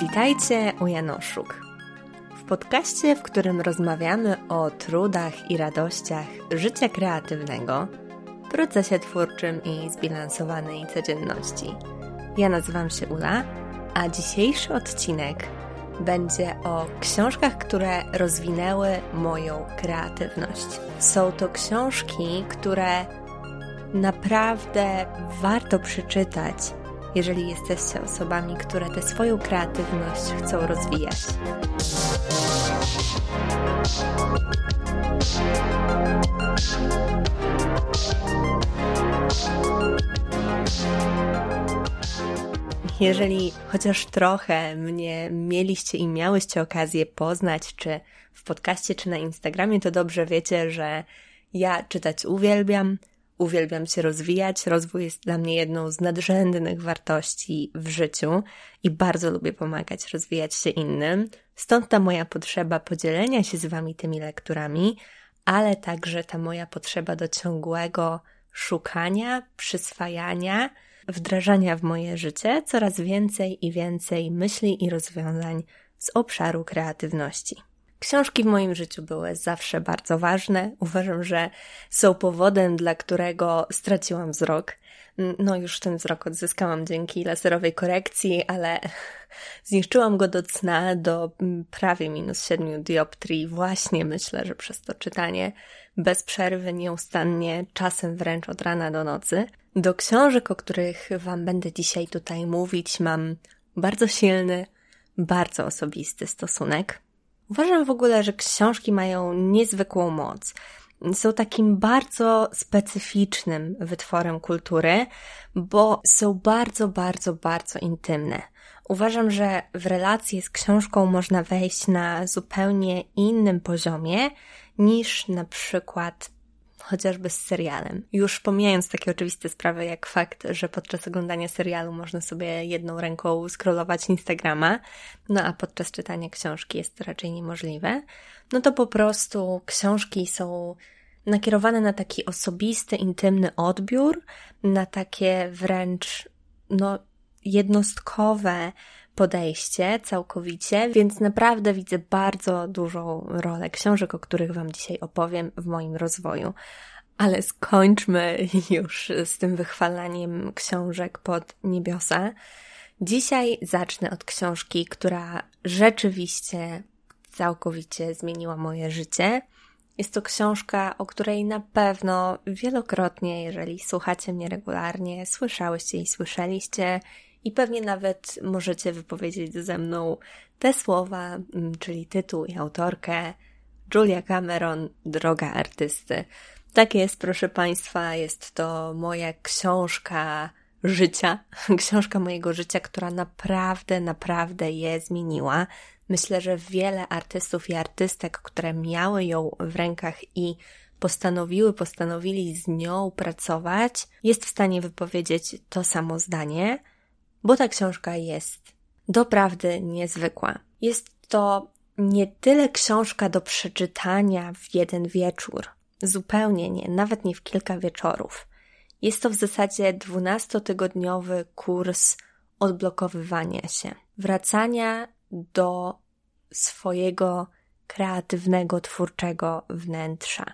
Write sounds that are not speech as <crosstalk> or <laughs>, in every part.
Witajcie u Janoszuk. W podcaście, w którym rozmawiamy o trudach i radościach życia kreatywnego, procesie twórczym i zbilansowanej codzienności. Ja nazywam się Ula, a dzisiejszy odcinek będzie o książkach, które rozwinęły moją kreatywność. Są to książki, które naprawdę warto przeczytać jeżeli jesteście osobami, które tę swoją kreatywność chcą rozwijać. Jeżeli chociaż trochę mnie mieliście i miałyście okazję poznać, czy w podcaście, czy na Instagramie, to dobrze wiecie, że ja czytać uwielbiam, uwielbiam się rozwijać. Rozwój jest dla mnie jedną z nadrzędnych wartości w życiu i bardzo lubię pomagać rozwijać się innym. Stąd ta moja potrzeba podzielenia się z Wami tymi lekturami, ale także ta moja potrzeba do ciągłego szukania, przyswajania, wdrażania w moje życie coraz więcej i więcej myśli i rozwiązań z obszaru kreatywności. Książki w moim życiu były zawsze bardzo ważne. Uważam, że są powodem, dla którego straciłam wzrok. No, już ten wzrok odzyskałam dzięki laserowej korekcji, ale <laughs> zniszczyłam go do cna, do mm, prawie minus 7 dioptrii. Właśnie myślę, że przez to czytanie bez przerwy, nieustannie, czasem wręcz od rana do nocy. Do książek, o których Wam będę dzisiaj tutaj mówić, mam bardzo silny, bardzo osobisty stosunek. Uważam w ogóle, że książki mają niezwykłą moc. Są takim bardzo specyficznym wytworem kultury, bo są bardzo, bardzo, bardzo intymne. Uważam, że w relacje z książką można wejść na zupełnie innym poziomie niż na przykład chociażby z serialem. Już pomijając takie oczywiste sprawy, jak fakt, że podczas oglądania serialu można sobie jedną ręką scrollować Instagrama, no a podczas czytania książki jest to raczej niemożliwe, no to po prostu książki są nakierowane na taki osobisty, intymny odbiór, na takie wręcz, no, jednostkowe podejście całkowicie, więc naprawdę widzę bardzo dużą rolę książek, o których Wam dzisiaj opowiem w moim rozwoju. Ale skończmy <laughs> już z tym wychwalaniem książek pod niebiosa. Dzisiaj zacznę od książki, która rzeczywiście całkowicie zmieniła moje życie. Jest to książka, o której na pewno wielokrotnie, jeżeli słuchacie mnie regularnie, słyszałyście i słyszeliście, i pewnie nawet możecie wypowiedzieć ze mną te słowa, mm, czyli tytuł i autorkę Julia Cameron, Droga artysty. Tak jest, proszę Państwa, jest to moja książka życia, <laughs> książka mojego życia, która naprawdę, naprawdę je zmieniła. Myślę, że wiele artystów i artystek, które miały ją w rękach i postanowiły, postanowili z nią pracować, jest w stanie wypowiedzieć to samo zdanie bo ta książka jest doprawdy niezwykła. Jest to nie tyle książka do przeczytania w jeden wieczór, zupełnie nie, nawet nie w kilka wieczorów. Jest to w zasadzie dwunastotygodniowy kurs odblokowywania się, wracania do swojego kreatywnego, twórczego wnętrza.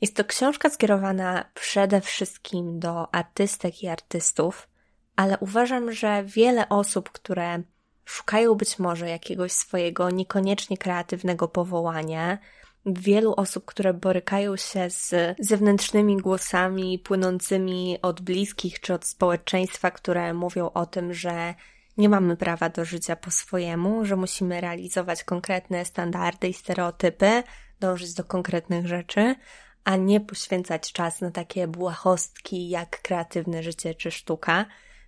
Jest to książka skierowana przede wszystkim do artystek i artystów, ale uważam, że wiele osób, które szukają być może jakiegoś swojego niekoniecznie kreatywnego powołania, wielu osób, które borykają się z zewnętrznymi głosami płynącymi od bliskich czy od społeczeństwa, które mówią o tym, że nie mamy prawa do życia po swojemu, że musimy realizować konkretne standardy i stereotypy, dążyć do konkretnych rzeczy, a nie poświęcać czas na takie błahostki jak kreatywne życie czy sztuka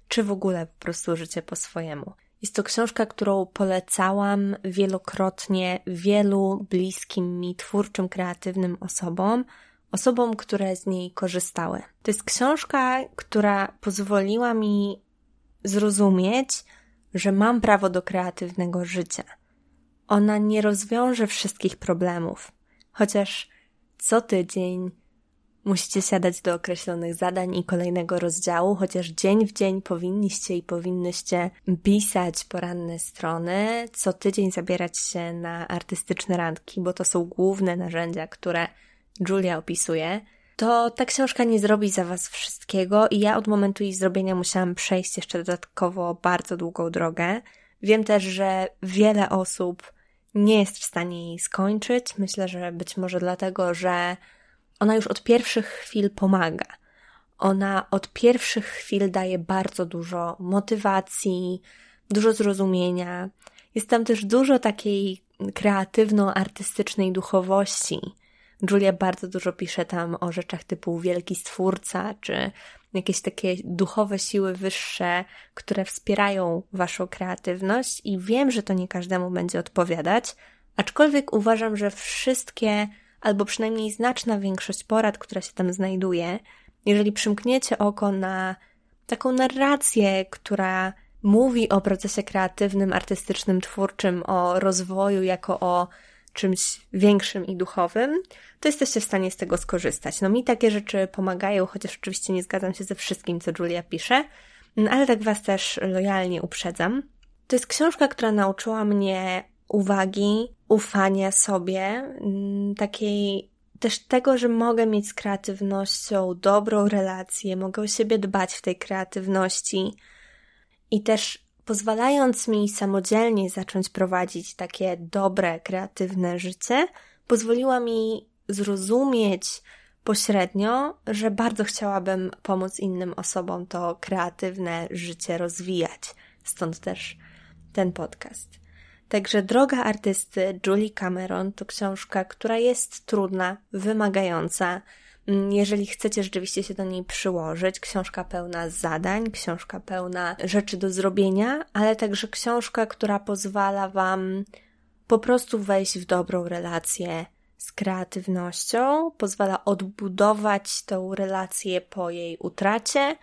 czy w ogóle po prostu życie po swojemu. Jest to książka, którą polecałam wielokrotnie wielu bliskim mi twórczym, kreatywnym osobom, osobom, które z niej korzystały. To jest książka, która pozwoliła mi zrozumieć, że mam prawo do kreatywnego życia. Ona nie rozwiąże wszystkich problemów, chociaż co tydzień musicie siadać do określonych zadań i kolejnego rozdziału, chociaż dzień w dzień powinniście i powinnyście pisać poranne strony, co tydzień zabierać się na artystyczne randki, bo to są główne narzędzia, które Julia opisuje, to ta książka nie zrobi za Was wszystkiego i ja od momentu jej zrobienia musiałam przejść jeszcze dodatkowo bardzo długą drogę. Wiem też, że wiele osób nie jest w stanie jej skończyć. Myślę, że być może dlatego, że ona już od pierwszych chwil pomaga. Ona od pierwszych chwil daje bardzo dużo motywacji, dużo zrozumienia. Jest tam też dużo takiej kreatywno-artystycznej duchowości. Julia bardzo dużo pisze tam o rzeczach typu wielki stwórca, czy jakieś takie duchowe siły wyższe, które wspierają waszą kreatywność i wiem, że to nie każdemu będzie odpowiadać, aczkolwiek uważam, że wszystkie, albo przynajmniej znaczna większość porad, która się tam znajduje, jeżeli przymkniecie oko na taką narrację, która mówi o procesie kreatywnym, artystycznym, twórczym, o rozwoju jako o czymś większym i duchowym, to jesteście w stanie z tego skorzystać. No mi takie rzeczy pomagają, chociaż oczywiście nie zgadzam się ze wszystkim, co Julia pisze, no, ale tak Was też lojalnie uprzedzam. To jest książka, która nauczyła mnie uwagi, ufania sobie, mm, takiej też tego, że mogę mieć z kreatywnością dobrą relację, mogę o siebie dbać w tej kreatywności i też pozwalając mi samodzielnie zacząć prowadzić takie dobre, kreatywne życie, pozwoliła mi zrozumieć pośrednio, że bardzo chciałabym pomóc innym osobom to kreatywne życie rozwijać. Stąd też ten podcast. Także Droga artysty Julie Cameron to książka, która jest trudna, wymagająca, Mm, jeżeli chcecie rzeczywiście się do niej przyłożyć, książka pełna zadań, książka pełna rzeczy do zrobienia, ale także książka, która pozwala Wam po prostu wejść w dobrą relację z kreatywnością, pozwala odbudować tą relację po jej utracie,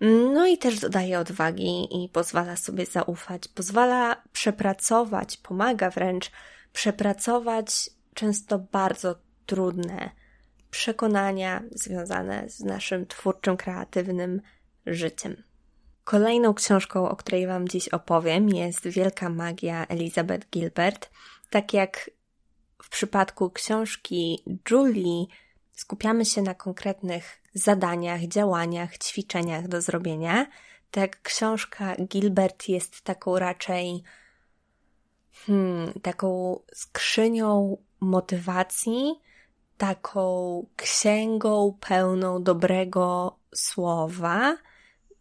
no i też dodaje odwagi i pozwala sobie zaufać, pozwala przepracować, pomaga wręcz przepracować często bardzo trudne przekonania związane z naszym twórczym, kreatywnym życiem. Kolejną książką, o której Wam dziś opowiem, jest Wielka Magia Elizabeth Gilbert. Tak jak w przypadku książki Julie, skupiamy się na konkretnych zadaniach, działaniach, ćwiczeniach do zrobienia. Tak, książka Gilbert jest taką raczej hmm, taką skrzynią motywacji, taką księgą pełną dobrego słowa,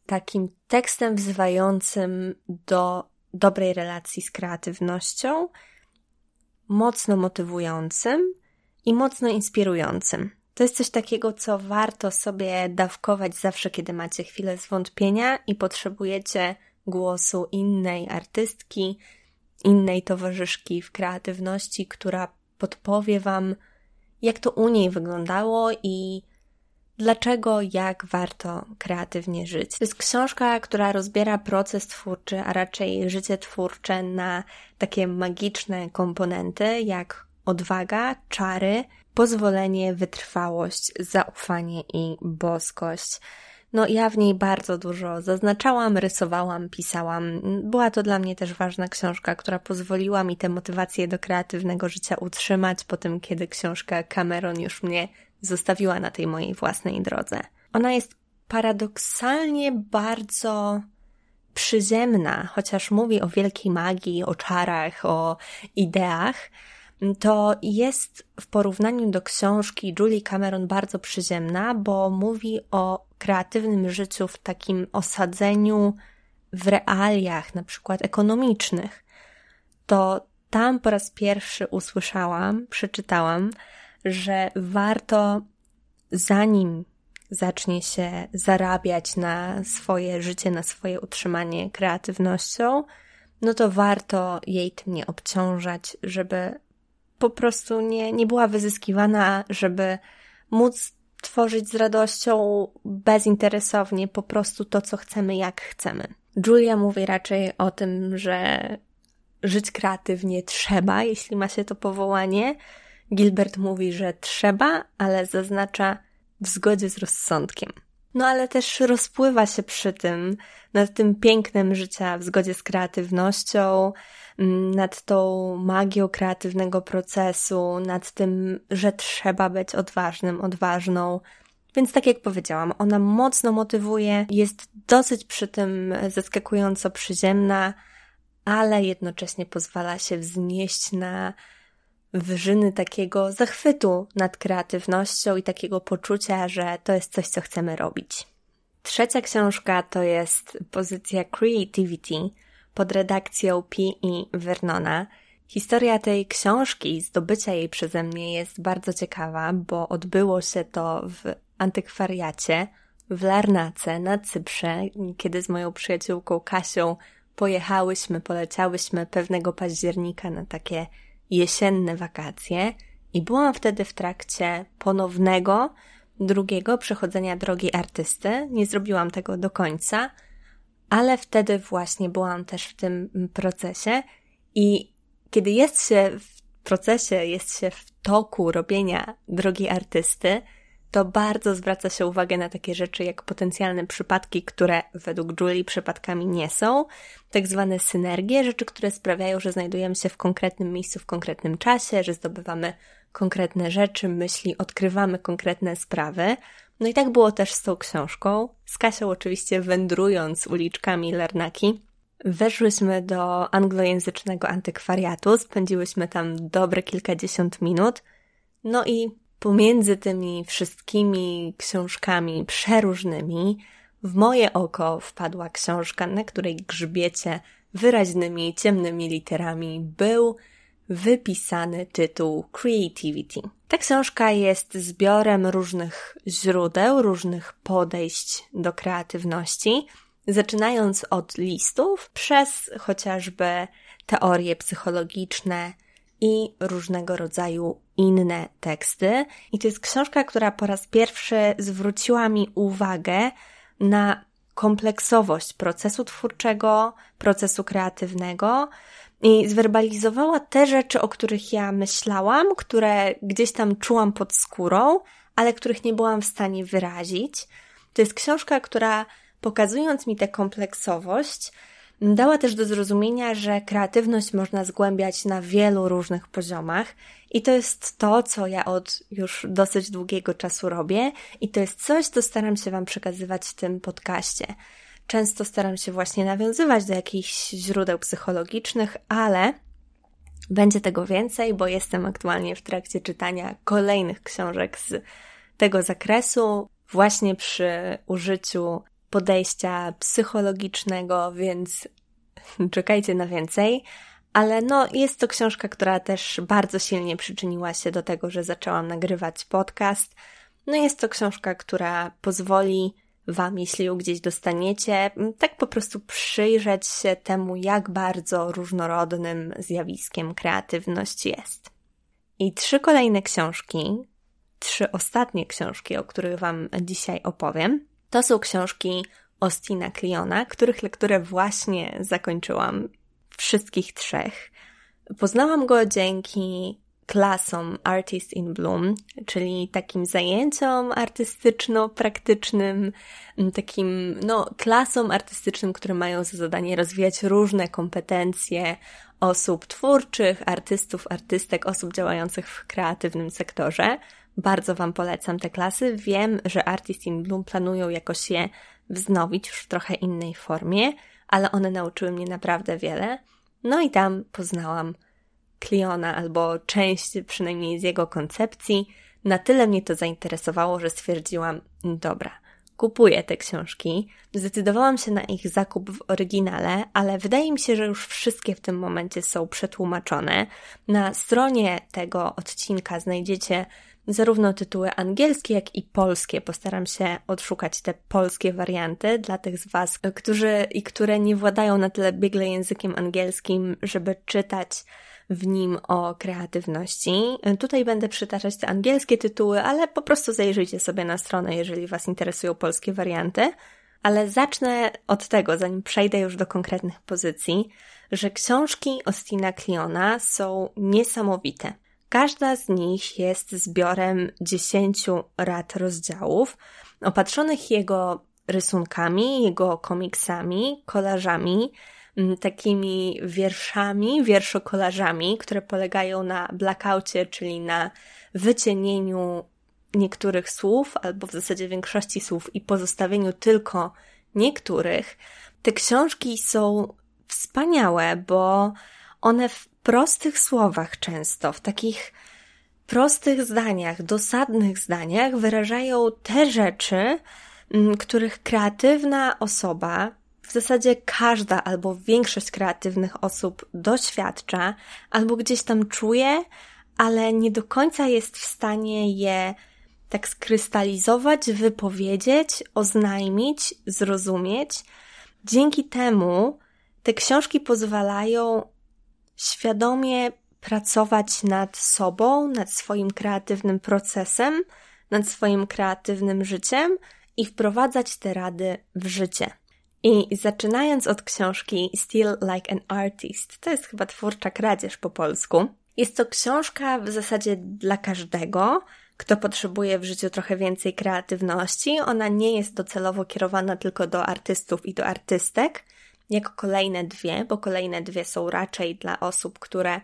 takim tekstem wzywającym do dobrej relacji z kreatywnością, mocno motywującym i mocno inspirującym. To jest coś takiego, co warto sobie dawkować zawsze, kiedy macie chwilę zwątpienia i potrzebujecie głosu innej artystki, innej towarzyszki w kreatywności, która podpowie Wam, jak to u niej wyglądało i dlaczego, jak warto kreatywnie żyć. To jest książka, która rozbiera proces twórczy, a raczej życie twórcze na takie magiczne komponenty, jak odwaga, czary, pozwolenie, wytrwałość, zaufanie i boskość. No, ja w niej bardzo dużo zaznaczałam, rysowałam, pisałam. Była to dla mnie też ważna książka, która pozwoliła mi tę motywację do kreatywnego życia utrzymać po tym, kiedy książka Cameron już mnie zostawiła na tej mojej własnej drodze. Ona jest paradoksalnie bardzo przyziemna, chociaż mówi o wielkiej magii, o czarach, o ideach, to jest w porównaniu do książki Julie Cameron bardzo przyziemna, bo mówi o kreatywnym życiu w takim osadzeniu w realiach, na przykład ekonomicznych. To tam po raz pierwszy usłyszałam, przeczytałam, że warto zanim zacznie się zarabiać na swoje życie, na swoje utrzymanie kreatywnością, no to warto jej tym nie obciążać, żeby po prostu nie, nie była wyzyskiwana, żeby móc tworzyć z radością, bezinteresownie, po prostu to, co chcemy, jak chcemy. Julia mówi raczej o tym, że żyć kreatywnie trzeba, jeśli ma się to powołanie, Gilbert mówi, że trzeba, ale zaznacza w zgodzie z rozsądkiem. No ale też rozpływa się przy tym nad tym pięknem życia w zgodzie z kreatywnością, nad tą magią kreatywnego procesu, nad tym, że trzeba być odważnym, odważną. Więc tak jak powiedziałam, ona mocno motywuje, jest dosyć przy tym zaskakująco przyziemna, ale jednocześnie pozwala się wznieść na wyżyny takiego zachwytu nad kreatywnością i takiego poczucia, że to jest coś, co chcemy robić. Trzecia książka to jest pozycja Creativity pod redakcją P.E. Vernona. Historia tej książki i zdobycia jej przeze mnie jest bardzo ciekawa, bo odbyło się to w antykwariacie w Larnace na Cyprze, kiedy z moją przyjaciółką Kasią pojechałyśmy, poleciałyśmy pewnego października na takie jesienne wakacje i byłam wtedy w trakcie ponownego, drugiego przechodzenia drogi artysty. Nie zrobiłam tego do końca, ale wtedy właśnie byłam też w tym procesie i kiedy jest się w procesie, jest się w toku robienia drogi artysty, to bardzo zwraca się uwagę na takie rzeczy jak potencjalne przypadki, które według Julie przypadkami nie są, tak zwane synergie, rzeczy, które sprawiają, że znajdujemy się w konkretnym miejscu w konkretnym czasie, że zdobywamy konkretne rzeczy, myśli, odkrywamy konkretne sprawy. No i tak było też z tą książką. Z Kasią oczywiście wędrując uliczkami Larnaki, weszłyśmy do anglojęzycznego antykwariatu, spędziłyśmy tam dobre kilkadziesiąt minut, no i Pomiędzy tymi wszystkimi książkami przeróżnymi w moje oko wpadła książka, na której grzbiecie wyraźnymi, ciemnymi literami był wypisany tytuł Creativity. Ta książka jest zbiorem różnych źródeł, różnych podejść do kreatywności, zaczynając od listów, przez chociażby teorie psychologiczne, i różnego rodzaju inne teksty. I to jest książka, która po raz pierwszy zwróciła mi uwagę na kompleksowość procesu twórczego, procesu kreatywnego i zwerbalizowała te rzeczy, o których ja myślałam, które gdzieś tam czułam pod skórą, ale których nie byłam w stanie wyrazić. To jest książka, która pokazując mi tę kompleksowość, Dała też do zrozumienia, że kreatywność można zgłębiać na wielu różnych poziomach i to jest to, co ja od już dosyć długiego czasu robię i to jest coś, co staram się Wam przekazywać w tym podcaście. Często staram się właśnie nawiązywać do jakichś źródeł psychologicznych, ale będzie tego więcej, bo jestem aktualnie w trakcie czytania kolejnych książek z tego zakresu, właśnie przy użyciu podejścia psychologicznego, więc czekajcie na więcej. Ale no, jest to książka, która też bardzo silnie przyczyniła się do tego, że zaczęłam nagrywać podcast. No, jest to książka, która pozwoli Wam, jeśli ją gdzieś dostaniecie, tak po prostu przyjrzeć się temu, jak bardzo różnorodnym zjawiskiem kreatywność jest. I trzy kolejne książki, trzy ostatnie książki, o których Wam dzisiaj opowiem, to są książki Ostina Cliona, których lekturę właśnie zakończyłam. Wszystkich trzech. Poznałam go dzięki klasom Artist in Bloom, czyli takim zajęciom artystyczno-praktycznym, takim, no, klasom artystycznym, które mają za zadanie rozwijać różne kompetencje osób twórczych, artystów, artystek, osób działających w kreatywnym sektorze. Bardzo Wam polecam te klasy. Wiem, że Artist in Bloom planują jakoś je wznowić już w trochę innej formie, ale one nauczyły mnie naprawdę wiele. No i tam poznałam Cliona albo część przynajmniej z jego koncepcji. Na tyle mnie to zainteresowało, że stwierdziłam, dobra, kupuję te książki. Zdecydowałam się na ich zakup w oryginale, ale wydaje mi się, że już wszystkie w tym momencie są przetłumaczone. Na stronie tego odcinka znajdziecie zarówno tytuły angielskie, jak i polskie. Postaram się odszukać te polskie warianty dla tych z Was, którzy i które nie władają na tyle biegle językiem angielskim, żeby czytać w nim o kreatywności. Tutaj będę przytaczać te angielskie tytuły, ale po prostu zajrzyjcie sobie na stronę, jeżeli Was interesują polskie warianty. Ale zacznę od tego, zanim przejdę już do konkretnych pozycji, że książki Ostina Cliona są niesamowite. Każda z nich jest zbiorem dziesięciu rad rozdziałów, opatrzonych jego rysunkami, jego komiksami, kolażami, takimi wierszami, wierszokolażami, które polegają na blackoutie, czyli na wycienieniu niektórych słów, albo w zasadzie większości słów i pozostawieniu tylko niektórych. Te książki są wspaniałe, bo one w prostych słowach często, w takich prostych zdaniach, dosadnych zdaniach wyrażają te rzeczy, których kreatywna osoba, w zasadzie każda albo większość kreatywnych osób doświadcza, albo gdzieś tam czuje, ale nie do końca jest w stanie je tak skrystalizować, wypowiedzieć, oznajmić, zrozumieć. Dzięki temu te książki pozwalają świadomie pracować nad sobą, nad swoim kreatywnym procesem, nad swoim kreatywnym życiem i wprowadzać te rady w życie. I zaczynając od książki Still Like an Artist, to jest chyba twórcza kradzież po polsku. Jest to książka w zasadzie dla każdego, kto potrzebuje w życiu trochę więcej kreatywności. Ona nie jest docelowo kierowana tylko do artystów i do artystek, jak kolejne dwie, bo kolejne dwie są raczej dla osób, które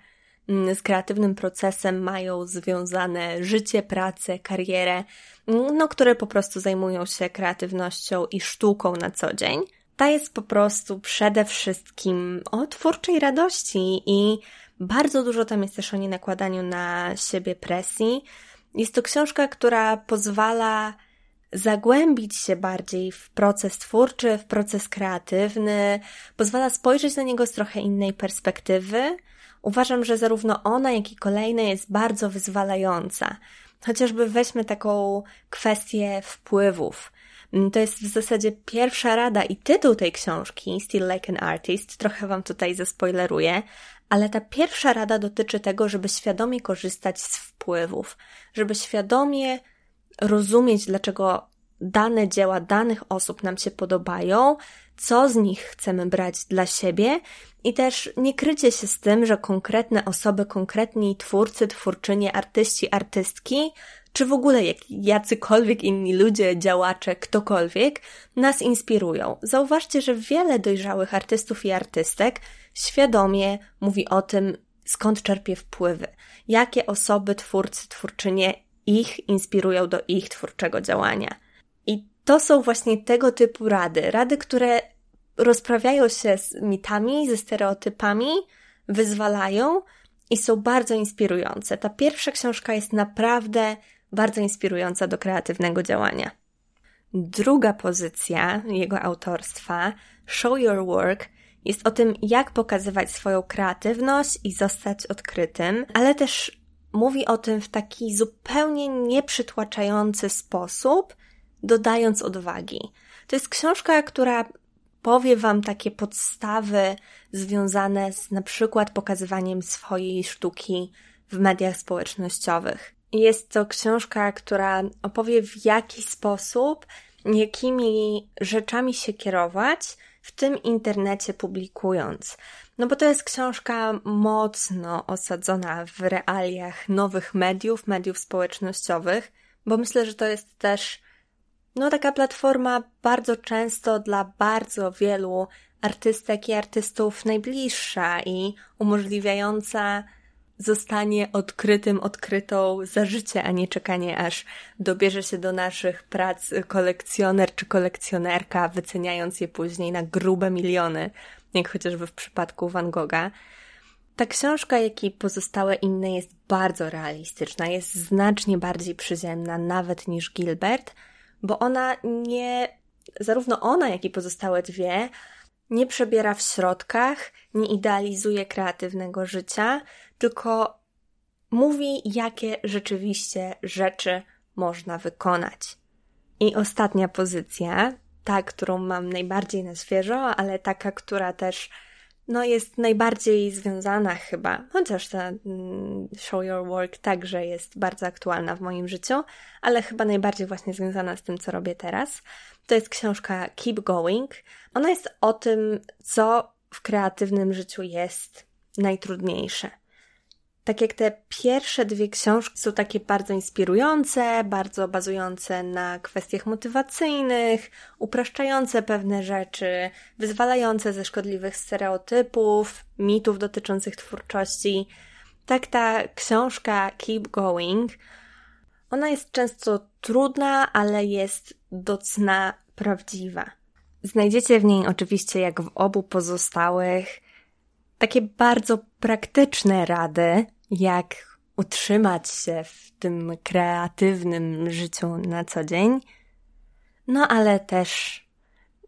mm, z kreatywnym procesem mają związane życie, pracę, karierę, mm, no, które po prostu zajmują się kreatywnością i sztuką na co dzień. Ta jest po prostu przede wszystkim o twórczej radości i bardzo dużo tam jest też o nienakładaniu na siebie presji. Jest to książka, która pozwala zagłębić się bardziej w proces twórczy, w proces kreatywny, pozwala spojrzeć na niego z trochę innej perspektywy. Uważam, że zarówno ona, jak i kolejne jest bardzo wyzwalająca. Chociażby weźmy taką kwestię wpływów. To jest w zasadzie pierwsza rada i tytuł tej książki, Still Like an Artist, trochę Wam tutaj zaspoileruję, ale ta pierwsza rada dotyczy tego, żeby świadomie korzystać z wpływów, żeby świadomie rozumieć, dlaczego dane dzieła danych osób nam się podobają, co z nich chcemy brać dla siebie i też nie krycie się z tym, że konkretne osoby, konkretni twórcy, twórczynie, artyści, artystki, czy w ogóle jak, jacykolwiek inni ludzie, działacze, ktokolwiek nas inspirują. Zauważcie, że wiele dojrzałych artystów i artystek świadomie mówi o tym, skąd czerpie wpływy, jakie osoby, twórcy, twórczynie ich inspirują do ich twórczego działania. I to są właśnie tego typu rady. Rady, które rozprawiają się z mitami, ze stereotypami, wyzwalają i są bardzo inspirujące. Ta pierwsza książka jest naprawdę bardzo inspirująca do kreatywnego działania. Druga pozycja jego autorstwa, Show Your Work, jest o tym, jak pokazywać swoją kreatywność i zostać odkrytym, ale też mówi o tym w taki zupełnie nieprzytłaczający sposób, dodając odwagi. To jest książka, która powie Wam takie podstawy związane z na przykład pokazywaniem swojej sztuki w mediach społecznościowych. Jest to książka, która opowie w jaki sposób, jakimi rzeczami się kierować w tym internecie publikując. No bo to jest książka mocno osadzona w realiach nowych mediów, mediów społecznościowych, bo myślę, że to jest też no taka platforma bardzo często dla bardzo wielu artystek i artystów najbliższa i umożliwiająca zostanie odkrytym, odkrytą za życie, a nie czekanie aż dobierze się do naszych prac kolekcjoner czy kolekcjonerka, wyceniając je później na grube miliony, jak chociażby w przypadku Van Gogha. Ta książka, jak i pozostałe inne, jest bardzo realistyczna, jest znacznie bardziej przyziemna nawet niż Gilbert, bo ona nie, zarówno ona, jak i pozostałe dwie, nie przebiera w środkach, nie idealizuje kreatywnego życia, tylko mówi, jakie rzeczywiście rzeczy można wykonać. I ostatnia pozycja, ta, którą mam najbardziej na świeżo, ale taka, która też no, jest najbardziej związana chyba, chociaż ta mm, Show Your Work także jest bardzo aktualna w moim życiu, ale chyba najbardziej właśnie związana z tym, co robię teraz. To jest książka Keep Going. Ona jest o tym, co w kreatywnym życiu jest najtrudniejsze. Tak jak te pierwsze dwie książki są takie bardzo inspirujące, bardzo bazujące na kwestiach motywacyjnych, upraszczające pewne rzeczy, wyzwalające ze szkodliwych stereotypów, mitów dotyczących twórczości, tak ta książka Keep Going, ona jest często trudna, ale jest do cna prawdziwa. Znajdziecie w niej oczywiście, jak w obu pozostałych, takie bardzo praktyczne rady, jak utrzymać się w tym kreatywnym życiu na co dzień. No ale też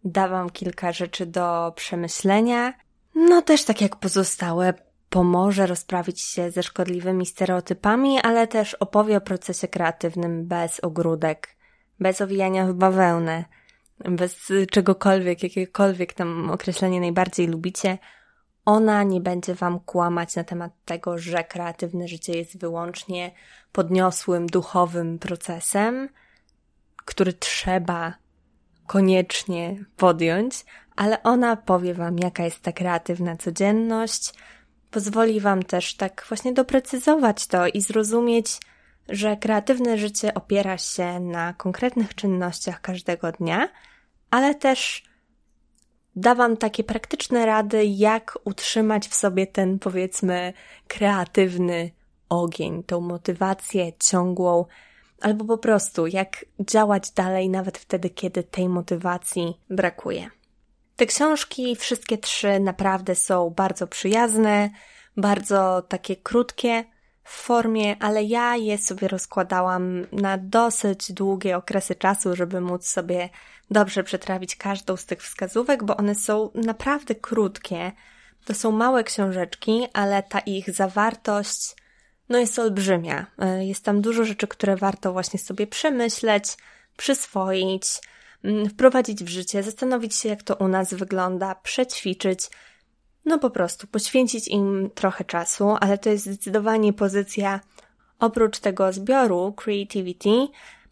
dawam kilka rzeczy do przemyślenia. No też tak jak pozostałe, pomoże rozprawić się ze szkodliwymi stereotypami, ale też opowie o procesie kreatywnym bez ogródek, bez owijania w bawełnę, bez czegokolwiek, jakiekolwiek tam określenie najbardziej lubicie, ona nie będzie Wam kłamać na temat tego, że kreatywne życie jest wyłącznie podniosłym, duchowym procesem, który trzeba koniecznie podjąć, ale ona powie Wam, jaka jest ta kreatywna codzienność, pozwoli Wam też tak właśnie doprecyzować to i zrozumieć, że kreatywne życie opiera się na konkretnych czynnościach każdego dnia, ale też da Wam takie praktyczne rady, jak utrzymać w sobie ten, powiedzmy, kreatywny ogień, tą motywację ciągłą, albo po prostu jak działać dalej, nawet wtedy, kiedy tej motywacji brakuje. Te książki, wszystkie trzy, naprawdę są bardzo przyjazne, bardzo takie krótkie formie, ale ja je sobie rozkładałam na dosyć długie okresy czasu, żeby móc sobie dobrze przetrawić każdą z tych wskazówek, bo one są naprawdę krótkie. To są małe książeczki, ale ta ich zawartość no jest olbrzymia. E, jest tam dużo rzeczy, które warto właśnie sobie przemyśleć, przyswoić, mm, wprowadzić w życie, zastanowić się, jak to u nas wygląda, przećwiczyć, no po prostu poświęcić im trochę czasu, ale to jest zdecydowanie pozycja oprócz tego zbioru Creativity,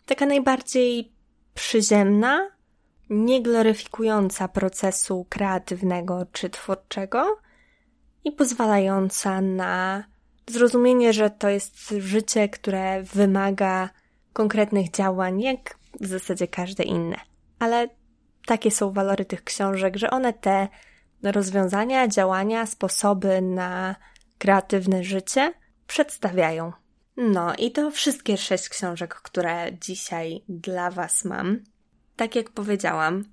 taka najbardziej przyziemna, niegloryfikująca procesu kreatywnego czy twórczego i pozwalająca na zrozumienie, że to jest życie, które wymaga konkretnych działań, jak w zasadzie każde inne. Ale takie są walory tych książek, że one te rozwiązania, działania, sposoby na kreatywne życie przedstawiają. No i to wszystkie sześć książek, które dzisiaj dla Was mam. Tak jak powiedziałam,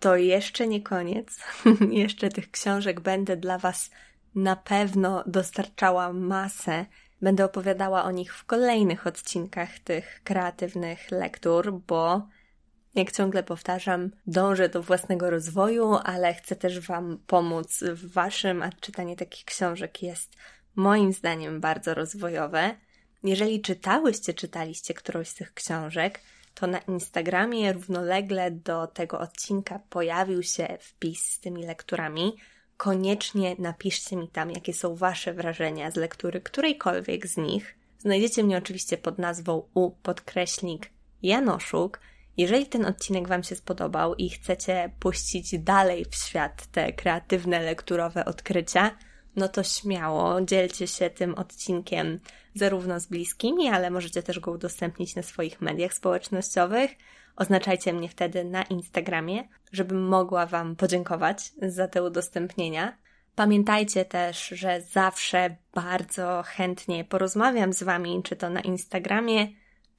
to jeszcze nie koniec. <laughs> jeszcze tych książek będę dla Was na pewno dostarczała masę. Będę opowiadała o nich w kolejnych odcinkach tych kreatywnych lektur, bo jak ciągle powtarzam, dążę do własnego rozwoju, ale chcę też Wam pomóc w Waszym, a czytanie takich książek jest moim zdaniem bardzo rozwojowe. Jeżeli czytałyście, czytaliście którąś z tych książek, to na Instagramie równolegle do tego odcinka pojawił się wpis z tymi lekturami. Koniecznie napiszcie mi tam, jakie są Wasze wrażenia z lektury którejkolwiek z nich. Znajdziecie mnie oczywiście pod nazwą u podkreśnik Janoszuk. Jeżeli ten odcinek Wam się spodobał i chcecie puścić dalej w świat te kreatywne lekturowe odkrycia, no to śmiało dzielcie się tym odcinkiem zarówno z bliskimi, ale możecie też go udostępnić na swoich mediach społecznościowych. Oznaczajcie mnie wtedy na Instagramie, żebym mogła Wam podziękować za te udostępnienia. Pamiętajcie też, że zawsze bardzo chętnie porozmawiam z Wami, czy to na Instagramie,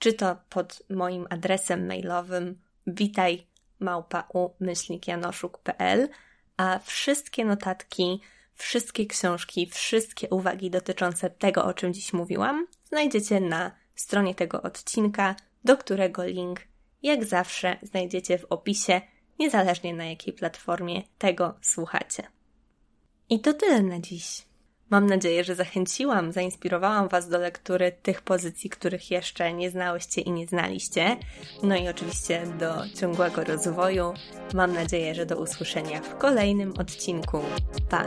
czy to pod moim adresem mailowym witaj małpa u myślnikjanoszuk.pl, a wszystkie notatki Wszystkie książki, wszystkie uwagi dotyczące tego, o czym dziś mówiłam, znajdziecie na stronie tego odcinka, do którego link, jak zawsze, znajdziecie w opisie, niezależnie na jakiej platformie tego słuchacie. I to tyle na dziś. Mam nadzieję, że zachęciłam, zainspirowałam Was do lektury tych pozycji, których jeszcze nie znałyście i nie znaliście. No i oczywiście do ciągłego rozwoju. Mam nadzieję, że do usłyszenia w kolejnym odcinku. Pa!